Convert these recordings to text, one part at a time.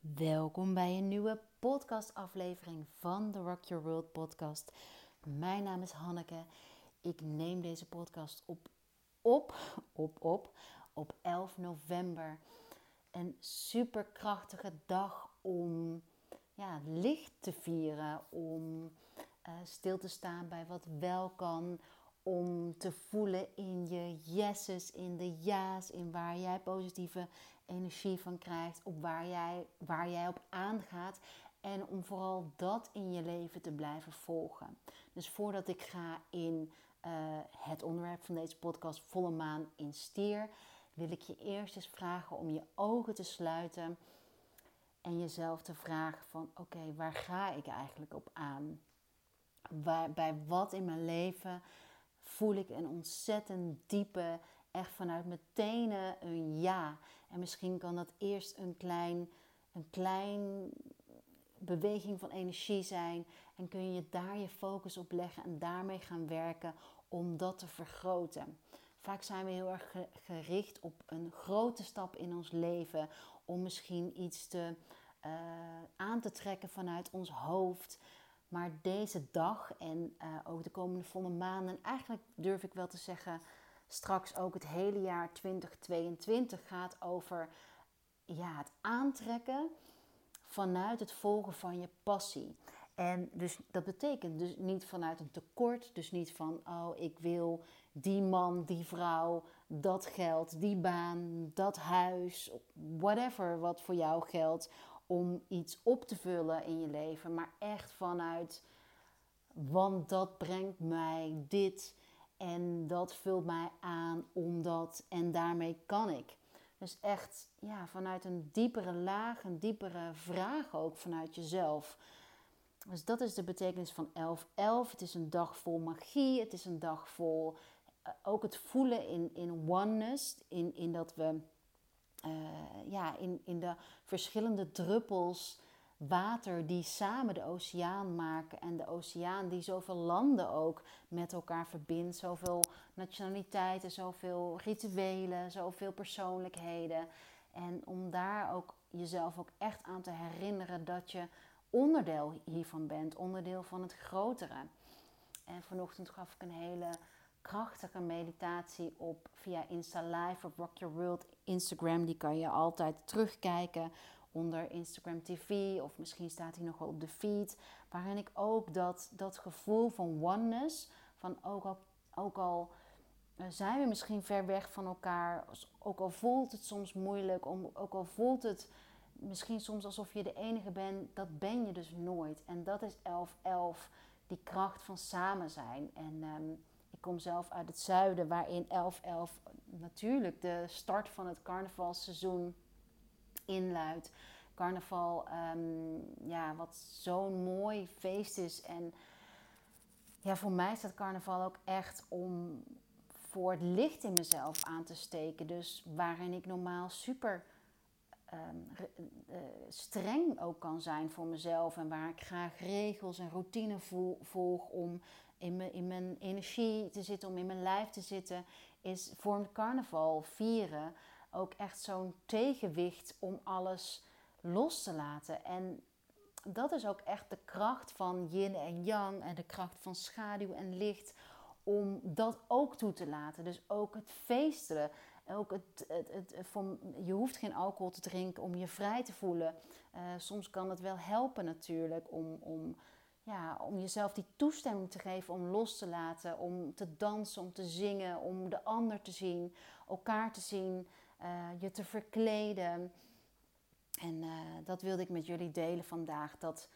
Welkom bij een nieuwe podcastaflevering van de Rock Your World podcast. Mijn naam is Hanneke. Ik neem deze podcast op, op, op, op, op 11 november. Een superkrachtige dag om ja, licht te vieren, om uh, stil te staan bij wat wel kan, om te voelen in je yeses, in de ja's, in waar jij positieve energie van krijgt, op waar jij, waar jij op aangaat. En om vooral dat in je leven te blijven volgen. Dus voordat ik ga in uh, het onderwerp van deze podcast, volle maan in stier, wil ik je eerst eens vragen om je ogen te sluiten en jezelf te vragen van oké, waar ga ik eigenlijk op aan? Waar, bij wat in mijn leven voel ik een ontzettend diepe, echt vanuit mijn tenen een ja. En misschien kan dat eerst een klein, een klein beweging van energie zijn. En kun je daar je focus op leggen en daarmee gaan werken om dat te vergroten. Vaak zijn we heel erg gericht op een grote stap in ons leven. Om misschien iets te, uh, aan te trekken vanuit ons hoofd. Maar deze dag en uh, ook de komende volle maanden, eigenlijk durf ik wel te zeggen, straks ook het hele jaar 2022 gaat over ja, het aantrekken vanuit het volgen van je passie. En dus dat betekent dus niet vanuit een tekort, dus niet van oh ik wil die man, die vrouw, dat geld, die baan, dat huis, whatever wat voor jou geldt, om iets op te vullen in je leven, maar echt vanuit, want dat brengt mij dit en dat vult mij aan omdat en daarmee kan ik. Dus echt ja, vanuit een diepere laag, een diepere vraag ook vanuit jezelf. Dus dat is de betekenis van 1111. Het is een dag vol magie. Het is een dag vol uh, ook het voelen in, in oneness. In, in dat we uh, ja, in, in de verschillende druppels water die samen de oceaan maken. En de oceaan die zoveel landen ook met elkaar verbindt. Zoveel nationaliteiten, zoveel rituelen, zoveel persoonlijkheden. En om daar ook jezelf ook echt aan te herinneren dat je onderdeel hiervan bent. Onderdeel van het grotere. En vanochtend gaf ik een hele krachtige meditatie op via Insta Live op Rock Your World Instagram. Die kan je altijd terugkijken onder Instagram TV of misschien staat hij nog wel op de feed. Waarin ik ook dat, dat gevoel van oneness, van ook al, ook al eh, zijn we misschien ver weg van elkaar, ook al voelt het soms moeilijk, ook al voelt het misschien soms alsof je de enige bent, dat ben je dus nooit. En dat is 1111, die kracht van samen zijn. En um, ik kom zelf uit het zuiden, waarin 1111 natuurlijk de start van het carnavalseizoen inluidt. Carnaval, um, ja, wat zo'n mooi feest is. En ja, voor mij staat carnaval ook echt om voor het licht in mezelf aan te steken. Dus waarin ik normaal super um, uh, streng ook kan zijn voor mezelf. En waar ik graag regels en routine volg om in, in mijn energie te zitten, om in mijn lijf te zitten, is vormt carnaval vieren ook echt zo'n tegenwicht om alles los te laten. En dat is ook echt de kracht van yin en yang en de kracht van schaduw en licht om dat ook toe te laten. Dus ook het feesten. Ook het, het, het, je hoeft geen alcohol te drinken om je vrij te voelen. Uh, soms kan het wel helpen natuurlijk om, om ja, om jezelf die toestemming te geven om los te laten, om te dansen, om te zingen, om de ander te zien, elkaar te zien, je te verkleden. En uh, dat wilde ik met jullie delen vandaag. Dat,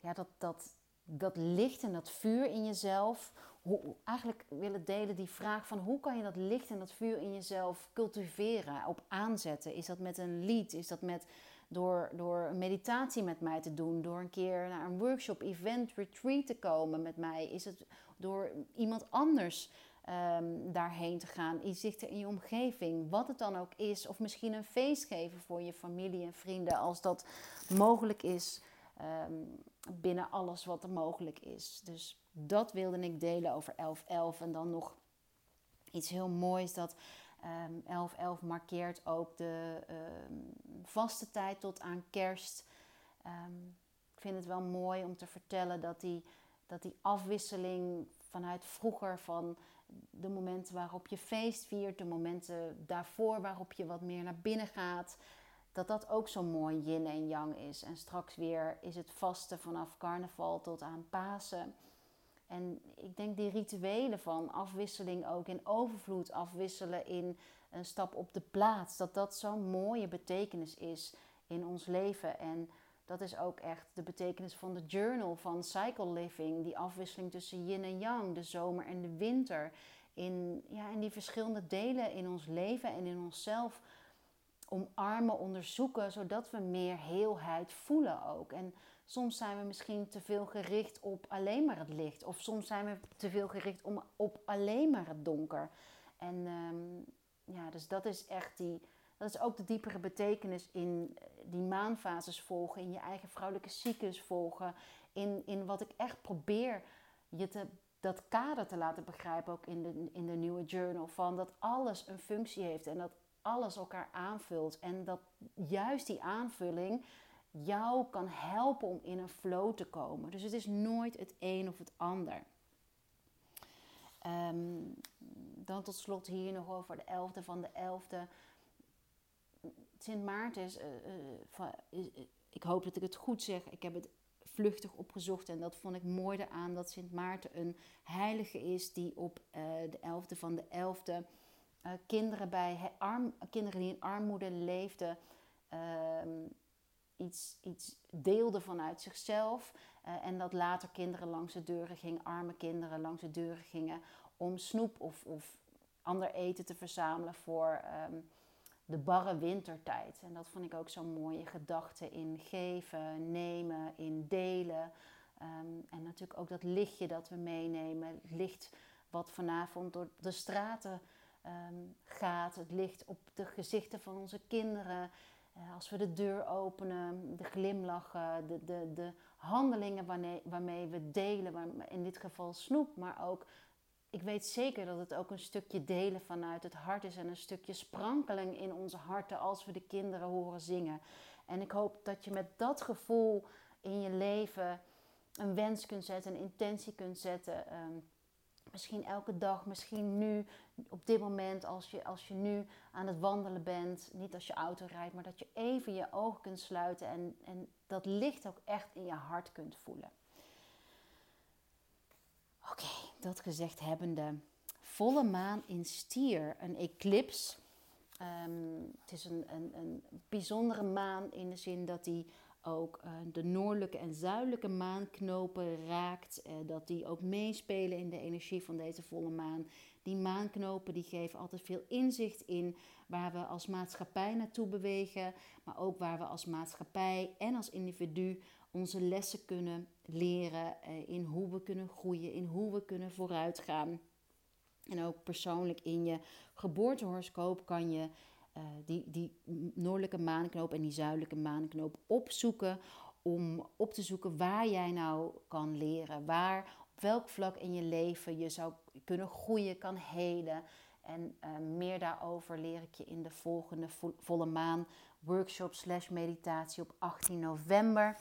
ja, dat, dat, dat licht en dat vuur in jezelf. Hoe, eigenlijk willen delen die vraag van hoe kan je dat licht en dat vuur in jezelf cultiveren, op aanzetten? Is dat met een lied? Is dat met door, door een meditatie met mij te doen, door een keer naar een workshop, event, retreat te komen met mij? Is het door iemand anders um, daarheen te gaan, iets dichter in je omgeving, wat het dan ook is, of misschien een feest geven voor je familie en vrienden als dat mogelijk is um, binnen alles wat er mogelijk is. Dus dat wilde ik delen over 1111 en dan nog iets heel moois dat Um, 11-11 markeert ook de ehm, vaste tijd tot aan kerst. Ehm, ik vind het wel mooi om te vertellen dat die, dat die afwisseling vanuit vroeger van de momenten waarop je feest viert, de momenten daarvoor waarop je wat meer naar binnen gaat, dat dat ook zo mooi yin en yang is. En straks weer is het vaste vanaf carnaval tot aan Pasen. En ik denk die rituelen van afwisseling ook in overvloed afwisselen in een stap op de plaats, dat dat zo'n mooie betekenis is in ons leven. En dat is ook echt de betekenis van de journal, van cycle living, die afwisseling tussen yin en yang, de zomer en de winter. In, ja, in die verschillende delen in ons leven en in onszelf omarmen, onderzoeken, zodat we meer heelheid voelen ook. En soms zijn we misschien te veel gericht op alleen maar het licht, of soms zijn we te veel gericht om, op alleen maar het donker. En um, ja, dus dat is echt die, dat is ook de diepere betekenis in eh, die maanfases volgen, in je eigen vrouwelijke cyclus volgen, in, in wat ik echt probeer je te, dat kader te laten begrijpen, ook in de, in de nieuwe journal, van dat alles een functie heeft en dat alles elkaar aanvult en dat juist die aanvulling jou kan helpen om in een flow te komen. Dus het is nooit het een of het ander. Um, dan tot slot hier nog over de 11e van de 11e. Sint Maarten is, uh, uh, ik hoop dat ik het goed zeg, ik heb het vluchtig opgezocht en dat vond ik mooi eraan dat Sint Maarten een heilige is die op de 11e van de 11e kinderen, bij arm, kinderen die in armoede leefden, ehm, iets, iets deelde vanuit zichzelf. en dat later kinderen langs de deuren gingen, arme kinderen langs de deuren gingen om snoep of, of ander eten te verzamelen voor ehm, de barre wintertijd. En dat vond ik ook zo'n mooie gedachte in geven, nemen, in delen. Ehm, en natuurlijk ook dat lichtje dat we meenemen. Het licht wat vanavond door de straten ehm, gaat. Het licht op de gezichten van onze kinderen. Uh, als we de deur openen, de glimlachen, de, de, de handelingen waarmee, waarmee we delen. in dit geval snoep, maar ook ik weet zeker dat het ook een stukje delen vanuit het hart is en een stukje sprankeling in onze harten als we de kinderen horen zingen. En ik hoop dat je met dat gevoel in je leven een wens kunt zetten, een intentie kunt zetten. Ehm, misschien elke dag, misschien nu, op dit moment, als je, als je nu aan het wandelen bent. Niet als je auto rijdt, maar dat je even je ogen kunt sluiten en, en dat licht ook echt in je hart kunt voelen. Oké, dat gezegd hebbende. Volle maan in stier, een eclips. Ehm, het is een, een, bijzondere maan in de zin dat die ook uh, de noordelijke en zuidelijke maanknopen raakt. Uh, dat die ook meespelen in de energie van deze volle maan. Die maanknopen die geven altijd veel inzicht in waar we als maatschappij naartoe bewegen. Maar ook waar we als maatschappij en als individu onze lessen kunnen leren eh, in hoe we kunnen groeien, in hoe we kunnen vooruitgaan. En ook persoonlijk in je geboortehoroscoop kan je uh, die, die noordelijke maanknoop en die zuidelijke maanknoop opzoeken. Om op te zoeken waar jij nou kan leren. Waar, op welk vlak in je leven je zou kunnen groeien, kan heden. En uh, meer daarover leer ik je in de volgende volle maan workshop slash meditatie op 18 november.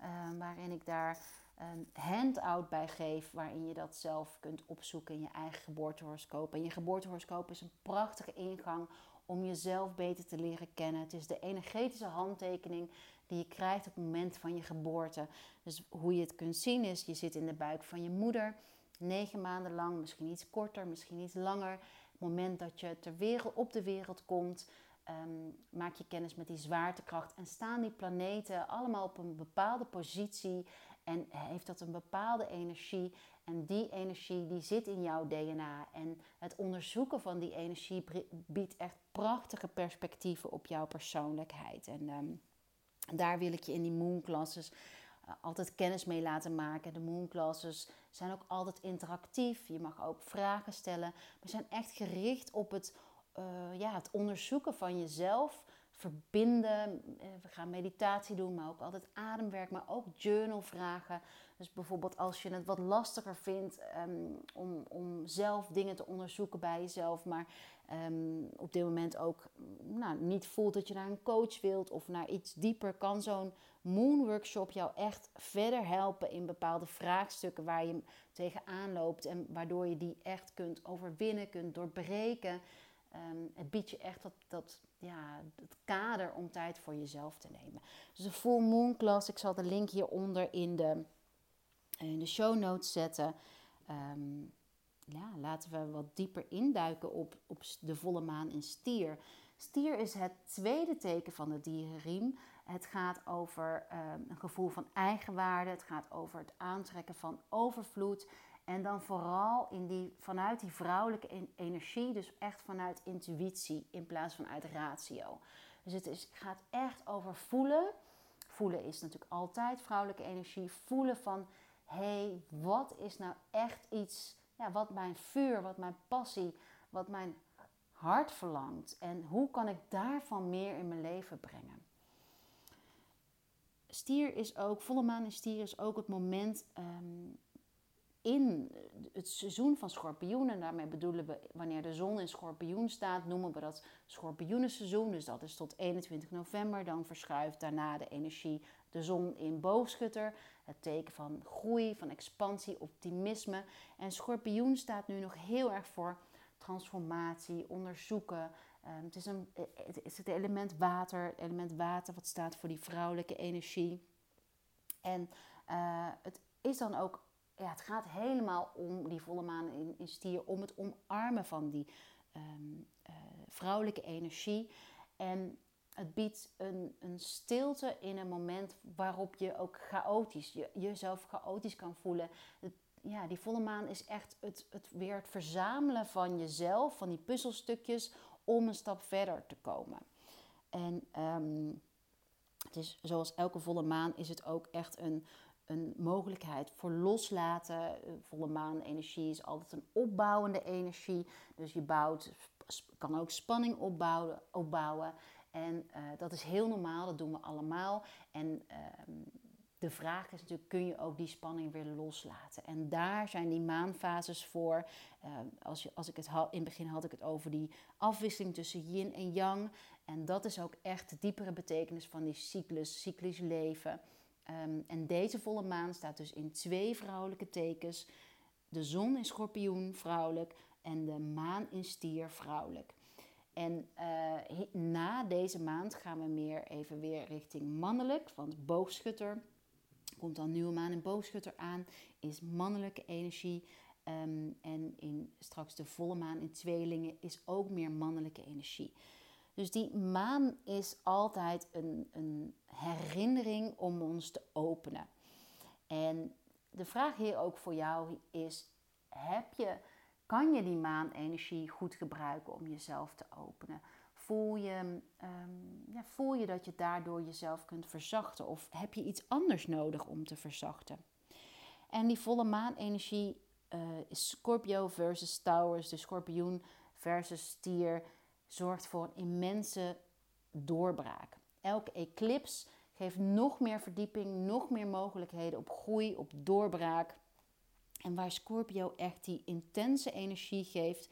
Ehm, waarin ik daar een handout bij geef, waarin je dat zelf kunt opzoeken in je eigen geboortehoroscoop. En je geboortehoroscoop is een prachtige ingang om jezelf beter te leren kennen. Het is de energetische handtekening die je krijgt op het moment van je geboorte. Dus hoe je het kunt zien is, je zit in de buik van je moeder, negen maanden lang, misschien iets korter, misschien iets langer. Het moment dat je ter wereld, op de wereld komt, um, maak je kennis met die zwaartekracht en staan die planeten allemaal op een bepaalde positie en heeft dat een bepaalde energie. En die energie die zit in jouw DNA. En het onderzoeken van die energie biedt echt prachtige perspectieven op jouw persoonlijkheid. En um, daar wil ik je in die moon classes uh, altijd kennis mee laten maken. De moon classes zijn ook altijd interactief. Je mag ook vragen stellen. We zijn echt gericht op het uh, ja, het onderzoeken van jezelf verbinden. Eh, we gaan meditatie doen, maar ook altijd ademwerk, maar ook journalvragen. Dus bijvoorbeeld als je het wat lastiger vindt ehm, om, om zelf dingen te onderzoeken bij jezelf, maar um, op dit moment ook nou, niet voelt dat je naar een coach wilt of naar iets dieper, kan zo'n Moon Workshop jou echt verder helpen in bepaalde vraagstukken waar je tegenaan loopt en waardoor je die echt kunt overwinnen, kunt doorbreken. Um, het biedt je echt dat, dat, ja, het kader om tijd voor jezelf te nemen. Dus de Full Moon Class, ik zal de link hieronder in de, in de show notes zetten. Um, ja, laten we wat dieper induiken op, op de volle maan in stier. Stier is het tweede teken van de dierenriem. Het gaat over um, een gevoel van eigenwaarde. Het gaat over het aantrekken van overvloed. En dan vooral in die, vanuit die vrouwelijke energie, dus echt vanuit intuïtie in plaats van uit ratio. Dus het is, gaat echt over voelen. Voelen is natuurlijk altijd vrouwelijke energie. Voelen van, hé, hey, wat is nou echt iets, ja, wat mijn vuur, wat mijn passie, wat mijn hart verlangt. En hoe kan ik daarvan meer in mijn leven brengen? Stier is ook, volle maan in stier is ook het moment um, in het seizoen van schorpioenen. Daarmee bedoelen we wanneer de zon in schorpioen staat, noemen we dat schorpioenenseizoen. Dus dat is tot 21 november. Dan verschuift daarna de energie de zon in boogschutter. Het teken van groei, van expansie, optimisme. En schorpioen staat nu nog heel erg voor transformatie, onderzoeken. Um, het, is een, het is het element water, het element water wat staat voor die vrouwelijke energie. En uh, het is dan ook ja, het gaat helemaal om die volle maan in, in stier, om het omarmen van die um, uh, vrouwelijke energie. En het biedt een, een stilte in een moment waarop je ook chaotisch, je, jezelf chaotisch kan voelen. Ja, die volle maan is echt het, het weer het verzamelen van jezelf, van die puzzelstukjes, om een stap verder te komen. En um, het is zoals elke volle maan is het ook echt een, een mogelijkheid voor loslaten. Volle maan energie is altijd een opbouwende energie. Dus je bouwt, kan ook spanning opbouwen. opbouwen. En uh, dat is heel normaal, dat doen we allemaal. En uh, de vraag is natuurlijk, kun je ook die spanning weer loslaten? En daar zijn die maanfases voor. Uh, als, je, als ik het had, in het begin had ik het over die afwisseling tussen yin en yang. En dat is ook echt de diepere betekenis van die cyclus, cyclisch leven. Um, en deze volle maan staat dus in twee vrouwelijke tekens. De zon in schorpioen, vrouwelijk, en de maan in stier, vrouwelijk. En uh, na deze maand gaan we meer even weer richting mannelijk, want boogschutter komt dan nieuwe maan in boogschutter aan, is mannelijke energie. Um, en in, straks de volle maan in tweelingen is ook meer mannelijke energie. Dus die maan is altijd een, een herinnering om ons te openen. En de vraag hier ook voor jou is: heb je, kan je die maanenergie goed gebruiken om jezelf te openen? Voel je, um, ja, voel je dat je daardoor jezelf kunt verzachten? Of heb je iets anders nodig om te verzachten? En die volle maanenergie uh, is Scorpio versus Taurus, de schorpioen versus stier zorgt voor een immense doorbraak. Elke eclips geeft nog meer verdieping, nog meer mogelijkheden op groei, op doorbraak. En waar Scorpio echt die intense energie geeft,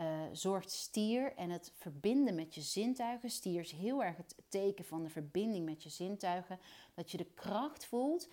uh, zorgt stier en het verbinden met je zintuigen. Stier is heel erg het teken van de verbinding met je zintuigen. Dat je de kracht voelt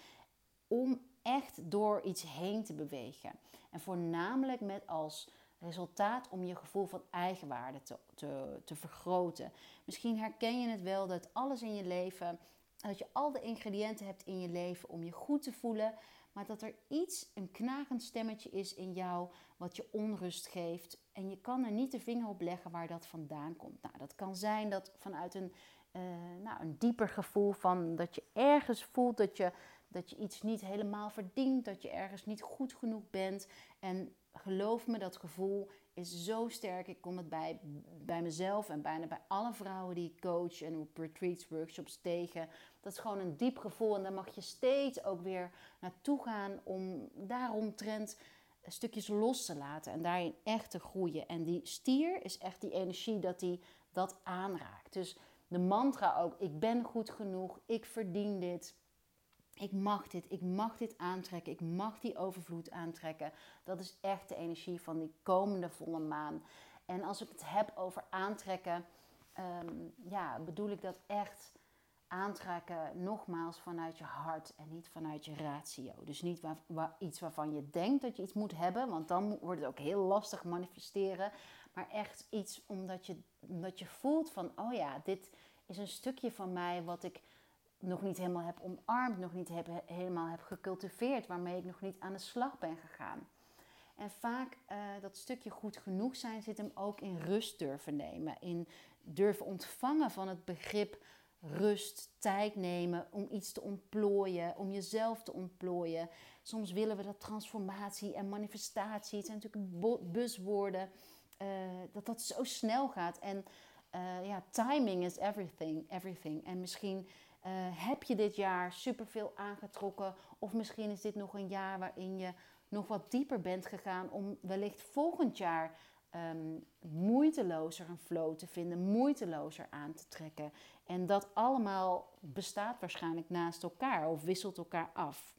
om echt door iets heen te bewegen. En voornamelijk met als resultaat om je gevoel van eigenwaarde te, te, te vergroten. Misschien herken je het wel dat alles in je leven, dat je al de ingrediënten hebt in je leven om je goed te voelen, maar dat er iets, een knagend stemmetje is in jou wat je onrust geeft. En je kan er niet de vinger op leggen waar dat vandaan komt. Nou, dat kan zijn dat vanuit een, uh, nou, een dieper gevoel van dat je ergens voelt dat je, dat je iets niet helemaal verdient, dat je ergens niet goed genoeg bent. En geloof me, dat gevoel is zo sterk. Ik kom het bij, bij mezelf en bijna bij alle vrouwen die ik coach en op retreats, workshops tegen. Dat is gewoon een diep gevoel en daar mag je steeds ook weer naartoe gaan om daaromtrent stukjes los te laten en daarin echt te groeien. En die stier is echt die energie dat die dat aanraakt. Dus de mantra ook: ik ben goed genoeg, ik verdien dit. Ik mag dit, ik mag dit aantrekken, ik mag die overvloed aantrekken. Dat is echt de energie van die komende volle maan. En als ik het heb over aantrekken, ehm, ja, bedoel ik dat echt aantrekken nogmaals vanuit je hart en niet vanuit je ratio. Dus niet waar, iets waarvan je denkt dat je iets moet hebben, want dan wordt het ook heel lastig manifesteren. Maar echt iets omdat je, omdat je voelt van, oh ja, dit is een stukje van mij wat ik nog niet helemaal heb omarmd, nog niet heb, helemaal heb gecultiveerd, waarmee ik nog niet aan de slag ben gegaan. En vaak uh, dat stukje goed genoeg zijn zit hem ook in rust durven nemen, in durven ontvangen van het begrip rust, tijd nemen om iets te ontplooien, om jezelf te ontplooien. Soms willen we dat transformatie en manifestatie, het zijn natuurlijk buswoorden, uh, dat dat zo snel gaat. En uh, ja, timing is everything, everything. En misschien uh, heb je dit jaar superveel aangetrokken, of misschien is dit nog een jaar waarin je nog wat dieper bent gegaan om wellicht volgend jaar um, moeitelozer een flow te vinden, moeitelozer aan te trekken. En dat allemaal bestaat waarschijnlijk naast elkaar of wisselt elkaar af.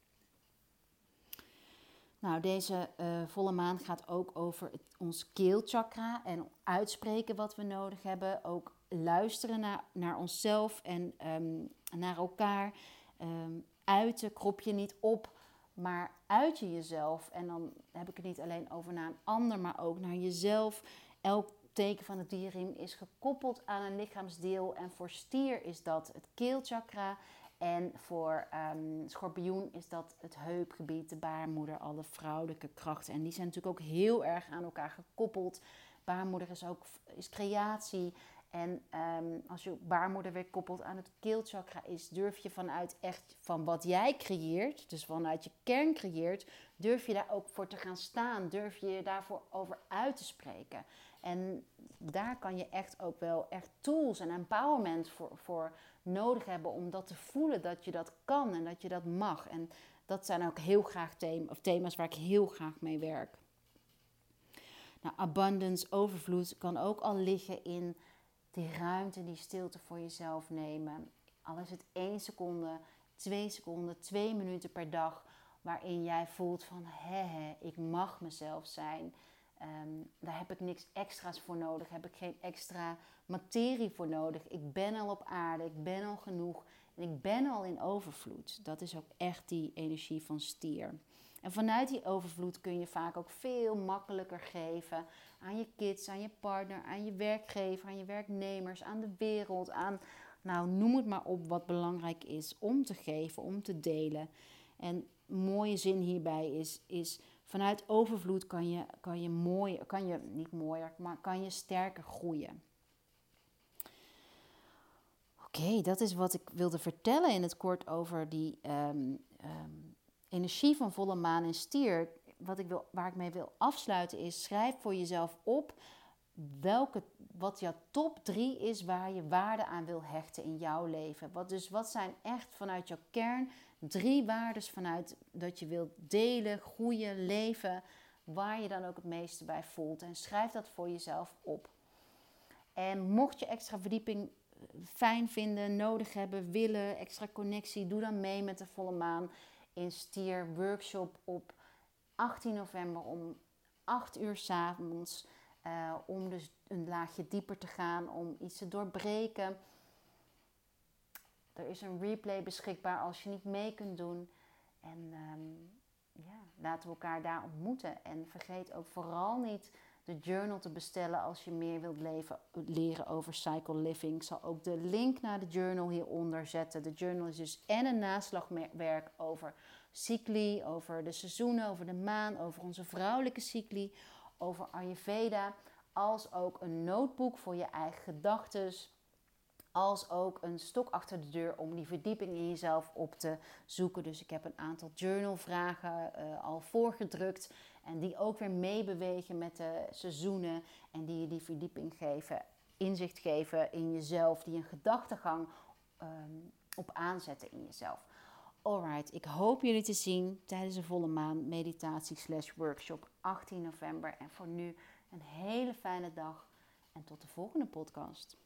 Nou, deze uh, volle maan gaat ook over het, ons keelchakra en uitspreken wat we nodig hebben. Ook luisteren naar, naar onszelf en um, naar elkaar. Um, uiten, krop je niet op, maar uit je jezelf. En dan heb ik het niet alleen over naar een ander, maar ook naar jezelf. Elk teken van het dierriem is gekoppeld aan een lichaamsdeel. En voor stier is dat het keelchakra. En voor um, schorpioen is dat het heupgebied, de baarmoeder, alle vrouwelijke krachten. En die zijn natuurlijk ook heel erg aan elkaar gekoppeld. Baarmoeder is ook is creatie. En ehm, als je baarmoeder weer koppelt aan het keelchakra is, durf je vanuit echt van wat jij creëert, dus vanuit je kern creëert, durf je daar ook voor te gaan staan. Durf je je daarvoor over uit te spreken. En daar kan je echt ook wel echt tools en empowerment voor, voor nodig hebben om dat te voelen dat je dat kan en dat je dat mag. En dat zijn ook heel graag thema, of thema's waar ik heel graag mee werk. Nou, abundance, overvloed kan ook al liggen in die ruimte, die stilte voor jezelf nemen. Al is het één seconde, twee seconden, twee minuten per dag, waarin jij voelt van hé, ik mag mezelf zijn. Ehm, daar heb ik niks extra's voor nodig, heb ik geen extra materie voor nodig. Ik ben al op aarde, ik ben al genoeg en ik ben al in overvloed. Dat is ook echt die energie van stier. En vanuit die overvloed kun je vaak ook veel makkelijker geven aan je kids, aan je partner, aan je werkgever, aan je werknemers, aan de wereld, aan, nou noem het maar op wat belangrijk is om te geven, om te delen. En mooie zin hierbij is, is vanuit overvloed kan je, kan je mooi, kan je niet mooier, maar kan je sterker groeien. Oké, dat is wat ik wilde vertellen in het kort over die um, um, energie van volle maan en stier. Wat ik wil, waar ik mee wil afsluiten is: schrijf voor jezelf op welke, wat jouw top drie is waar je waarde aan wil hechten in jouw leven. Wat, dus wat zijn echt vanuit jouw kern drie waarden vanuit dat je wilt delen, groeien, leven, waar je dan ook het meeste bij voelt. En schrijf dat voor jezelf op. En mocht je extra verdieping eh, fijn vinden, nodig hebben, willen, extra connectie, doe dan mee met de volle maan in Stier workshop op 18 november om 8 uur s avonds. Uh, om dus een laagje dieper te gaan, om iets te doorbreken. Er is een replay beschikbaar als je niet mee kunt doen. En um, ja, laten we elkaar daar ontmoeten. En vergeet ook vooral niet de journal te bestellen als je meer wilt leven, leren over cycle living. Ik zal ook de link naar de journal hieronder zetten. De journal is dus en een naslagwerk over cycli, over de seizoenen, over de maan, over onze vrouwelijke cycli, over Ayurveda, als ook een notebook voor je eigen gedachten, als ook een stok achter de deur om die verdieping in jezelf op te zoeken. Dus ik heb een aantal journalvragen uh, al voorgedrukt en die ook weer meebewegen met de seizoenen en die je die verdieping geven, inzicht geven in jezelf, die een gedachtegang um, op aanzetten in jezelf. Alright, ik hoop jullie te zien tijdens de volle maan meditatie slash workshop 18 november. En voor nu een hele fijne dag en tot de volgende podcast.